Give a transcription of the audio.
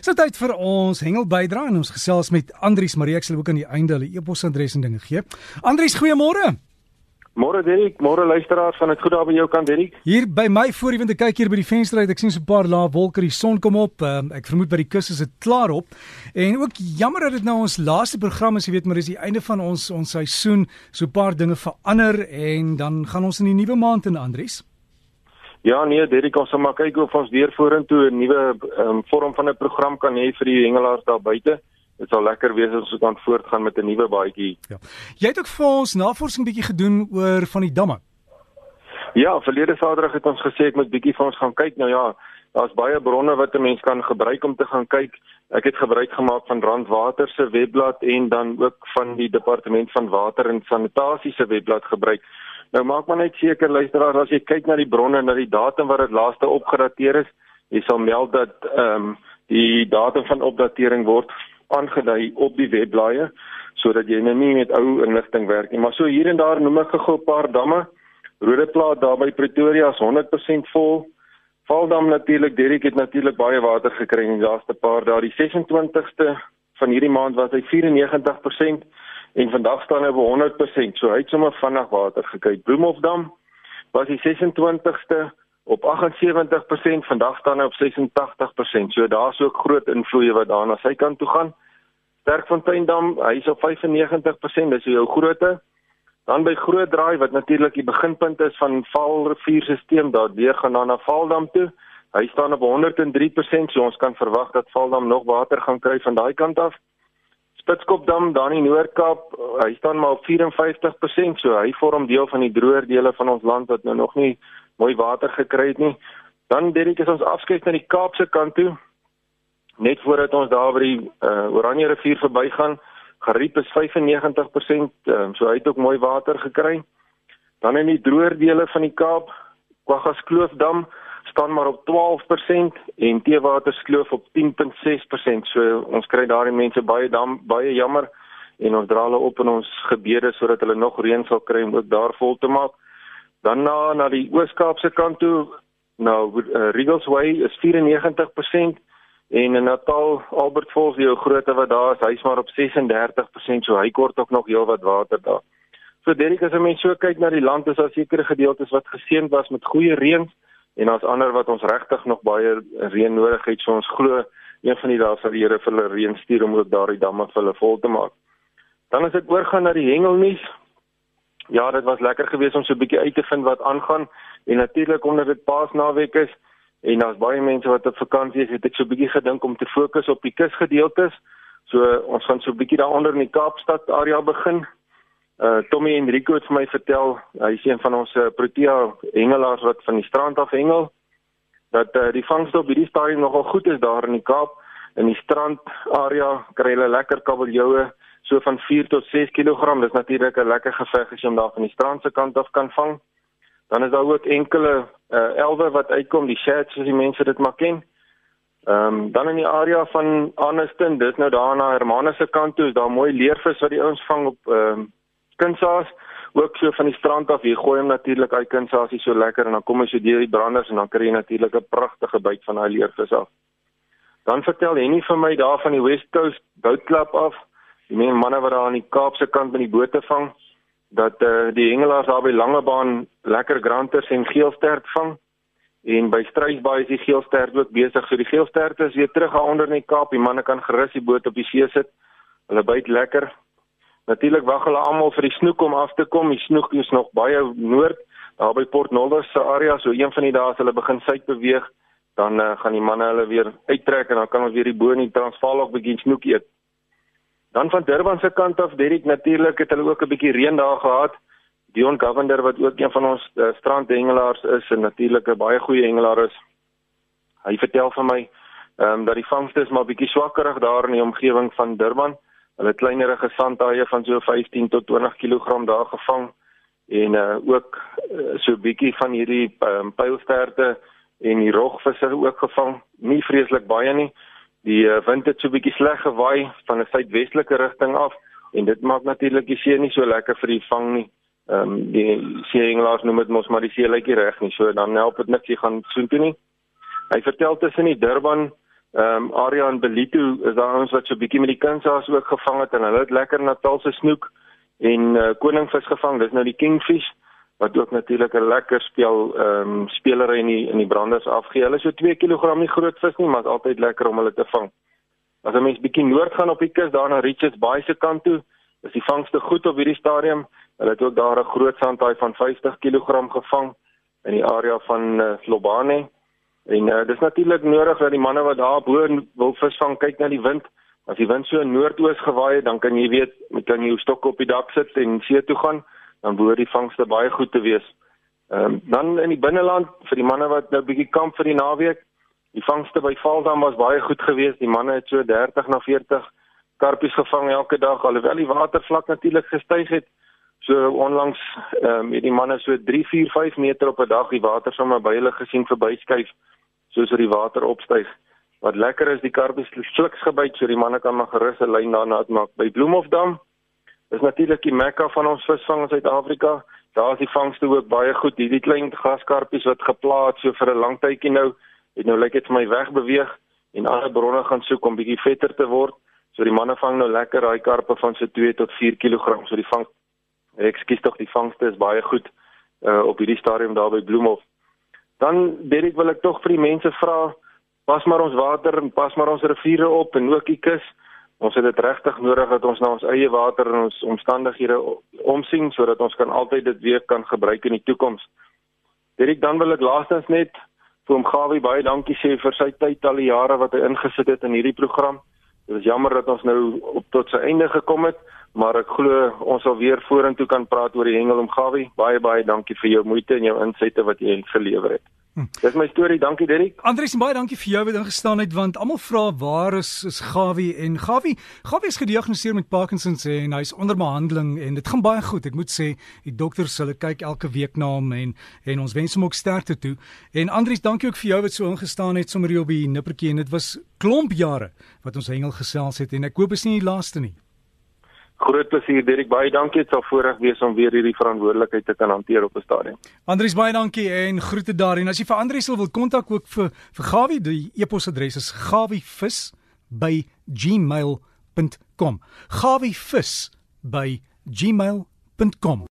Dis tyd vir ons hengel bydra en ons gesels met Andrius Marie ek sal ook aan die einde hulle e-posadres en dinge gee. Andrius, goeiemôre. Môre Derek, môre luisteraars van dit goed daar by jou kant Derek. Hier by my voor wind ek kyk hier by die venster uit. Ek sien so 'n paar lae wolke, die son kom op. Um, ek vermoed by die kus is dit klaar op. En ook jammer dat dit nou ons laaste program is, jy weet, maar dis die einde van ons ons seisoen. So 'n paar dinge verander en dan gaan ons in die nuwe maand in Andrius. Ja nee, Derek, ons sal maar kyk of ons weer vorentoe 'n nuwe um, vorm van 'n program kan hê vir die hengelaars daar buite. Dit sal lekker wees as ons kan voortgaan met 'n nuwe baadjie. Ja. Jy het ook vir ons navorsing bietjie gedoen oor van die damme. Ja, verlede Saterdag het ons gesê ek moet bietjie vir ons gaan kyk. Nou ja, daar's baie bronne wat 'n mens kan gebruik om te gaan kyk. Ek het gebruik gemaak van Randwater se webblad en dan ook van die Departement van Water en Sanitasie se webblad gebruik. Nou maak maar net seker luisteraars as jy kyk na die bronne na die datum wat dit laaste opgedateer is, jy sal meld dat ehm um, die datum van opdatering word aangedui op die webblaaie sodat jy nou nie met ou inligting werk nie. Maar so hier en daar noem ek gou 'n paar damme. Rodeplaat daar by Pretoria is 100% vol. Valdam natuurlik, Derrick het natuurlik baie water gekry in die laaste paar dae. Die 26ste van hierdie maand was hy 94% en vandag staan hy op 100%. So hy het sommer vinnig water gekry. Bloemhofdam was die 26ste op 78%, vandag staan hy op 86%. So daar's ook groot invloede wat daar na sy kant toe gaan. Sterkfonteindam, hy is op 95%, dis jou grootte. Dan by Groot Draai wat natuurlik die beginpunt is van Vaalrivierstelsel daar deur gaan na Vaaldam toe. Hy staan op 103%, so ons kan verwag dat Vaaldam nog water gaan kry van daai kant af. Spitskopdam daar in Noord-Kaap, hy staan maar op 54%, so hy vorm deel van die droër dele van ons land wat nou nog nie mooi water gekry het nie. Dan Derek is ons afskeid na die Kaapse kant toe. Net voordat ons daar by die uh, Oranje rivier verbygaan, Gariep is 95%, uh, so hy het ook mooi water gekry. Dan in die droër dele van die Kaap, Kwaggaskloofdam staan maar op 12% en Teewaterskloof op 10.6%. So ons kry daardie mense baie dam baie jammer en ons dra hulle op in ons gebede sodat hulle nog reën sal kry om ook daar vol te maak. Dan na na die Oos-Kaapse kant toe, nou uh, Regals Way is 94% en in Natal Albert Falls die grootte wat daar is, hy's maar op 36%, so hy kort ook nog heel wat water daar. So Derek as jy mens so kyk na die land, is daar sekere gedeeltes wat geseën was met goeie reëns en daar's ander wat ons regtig nog baie reën nodig het so ons glo een van die dae sal die Here vir hulle reën stuur om ook daardie damme vir hulle vol te maak. Dan as ek oorgaan na die hengelnuus. Ja, dit was lekker geweest om so 'n bietjie uit te vind wat aangaan en natuurlik omdat dit Paasnaweek is en daar's baie mense wat op vakansie is, het ek so 'n bietjie gedink om te fokus op die kusgedeeltes. So ons gaan so 'n bietjie daaronder in die Kaapstad area begin Uh Tommy Enrico het vir my vertel, hy is een van ons uh, Protea hengelaars wat van die strand af hengel, dat uh, die vangste op hierdie stadium nogal goed is daar in die Kaap. In die strand area kry hulle lekker kabeljoue so van 4 tot 6 kg. Dis natuurlik 'n lekker geveg as jy hom daar van die strand se kant af kan vang. Dan is daar ook enkele uh elwe wat uitkom, die shad soos die mense dit maar ken. Um, dan in die area van Aniston, dis nou daar na Hermanus se kant toe, is daar mooi leervis wat die ouens vang op um, kunsaas ook so van die strand af. Jy gooi hom natuurlik uit kunsaas, hy so lekker en dan kom hy so deur die branders en dan kry jy natuurlik 'n pragtige byt van daai leervis af. Dan vertel Henny vir my daar van die West Coast Boat Club af. Die mense manne wat daar aan die Kaapse kant met die bote vang dat eh uh, die hengelaars daar by Langebaan lekker granters en geelstert vang. En by Struisbaai is die geelstert ook besig. So die geelstert is weer terug aan onder in die Kaap. Die manne kan gerus die boot op die see sit. Hulle byt lekker. Natuurlik wag hulle almal vir die snoek om af te kom. Die snoek is nog baie noord, daar by Port Nolloth se area, so een van die dae as hulle begin suid beweeg, dan uh, gaan die manne hulle weer uittrek en dan kan ons weer die bo in die Transvaal ook begin snoek eet. Dan van Durban se kant af, Derek natuurlik het hulle ook 'n bietjie reën daar gehad. Dion Govender wat ook een van ons uh, strandhengelaars is en natuurlik 'n baie goeie hengelaar is. Hy vertel vir my ehm um, dat die vangste is maar bietjie swakkerig daar in die omgewing van Durban. Hulle kleinerige sandhaie van so 15 tot 20 kg daar gevang en uh, ook uh, so bietjie van hierdie um, pylsterte en die rogvisse ook gevang. Nie vreeslik baie nie. Die uh, wind het so bietjie sleg gewaai van 'n suidwestelike rigting af en dit maak natuurlik die see nie so lekker vir die vang nie. Ehm um, die seeengelaars noem dit mos maar die see lyk nie reg nie. So dan help dit niks jy gaan soontoe nie. Hy vertel tussen die Durban Ehm um, Aria en Belito is daar ons wat so bietjie met die kinders ook gevang het en hulle het lekker Natalse snoek en uh, koningvis gevang. Dis nou die kingfish wat ook natuurlik 'n lekker speel ehm um, spelere in die in die branders afgee. Hulle is so 2 kg nie groot vis nie, maar is altyd lekker om hulle te vang. As 'n mens bietjie noord gaan op die kus daar na Richards Bay se kant toe, is die vangste goed op hierdie stadium. Hulle het ook daar 'n groot sandhaai van 50 kg gevang in die area van uh, Slobane. En uh, dis natuurlik nodig dat die manne wat daar bo wil visvang kyk na die wind. As die wind so noordoos gewaai het, dan kan jy weet, jy kan jou stok op die dak sit en see toe gaan, dan behoort die vangste baie goed te wees. Ehm um, dan in die binneland vir die manne wat nou bietjie kamp vir die naweek, die vangste by Valdam was baie goed geweest. Die manne het so 30 na 40 karpies gevang elke dag alhoewel die watervlak natuurlik gestyg het. So onlangs ehm um, het die manne so 3, 4, 5 meter op 'n dag die water sommer by hulle gesien verbyskuif soos wat die water opstyg. Wat lekker is, die karpies fliks gebyt so die manne kan maar gerus 'n lyn daarna uitmaak. By Bloemhofdam is natuurlik die mekka van ons visvang in Suid-Afrika. Daar is die vangste ook baie goed. Hierdie klein gaskarpies wat geplaas so vir 'n lang tydjie nou, het nou lyk dit vir my wegbeweeg en ander bronne gaan soek om bietjie vetter te word. So die manne vang nou lekker daai karpe van so 2 tot 4 kg. So die vang ek skiet tog die vangste is baie goed uh, op hierdie stadium daar by Bloemhof. Dan Derek wil ek tog vir die mense vra, pas maar ons water en pas maar ons riviere op en ook die kus. Ons het dit regtig nodig dat ons na ons eie water en ons omstandighede omsien sodat ons kan altyd dit weer kan gebruik in die toekoms. Derek, dan wil ek laastens net vir hom Gawie baie dankie sê vir sy tyd al die jare wat hy ingesit het in hierdie program. Dit is jammer dat ons nou op tot sy einde gekom het maar ek glo ons sal weer vorentoe kan praat oor die hengel om Gawie. Baie baie dankie vir jou moeite en jou insette wat jy gelewer het. Hm. Dis my storie. Dankie Derrick. Andries, baie dankie vir jou wat ingestaan het want almal vra waar is is Gawie en Gawie Gawie is gediagnoseer met Parkinson sê en hy's onder behandeling en dit gaan baie goed. Ek moet sê die dokters hulle kyk elke week na hom en en ons wens hom ook sterkte toe. En Andries, dankie ook vir jou wat so ingestaan het sommer hier op die nippertjie en dit was klomp jare wat ons hengel gesels het en ek hoop is nie die laaste nie. Groot plesier Dirk, baie dankie. Dit sal voorreg wees om weer hierdie verantwoordelikheid te kan hanteer op 'n stadium. Andries, baie dankie en groete daar. En as jy vir Andries wil kontak ook vir vir Gawie, die e-posadres is gawievis@gmail.com. gawievis@gmail.com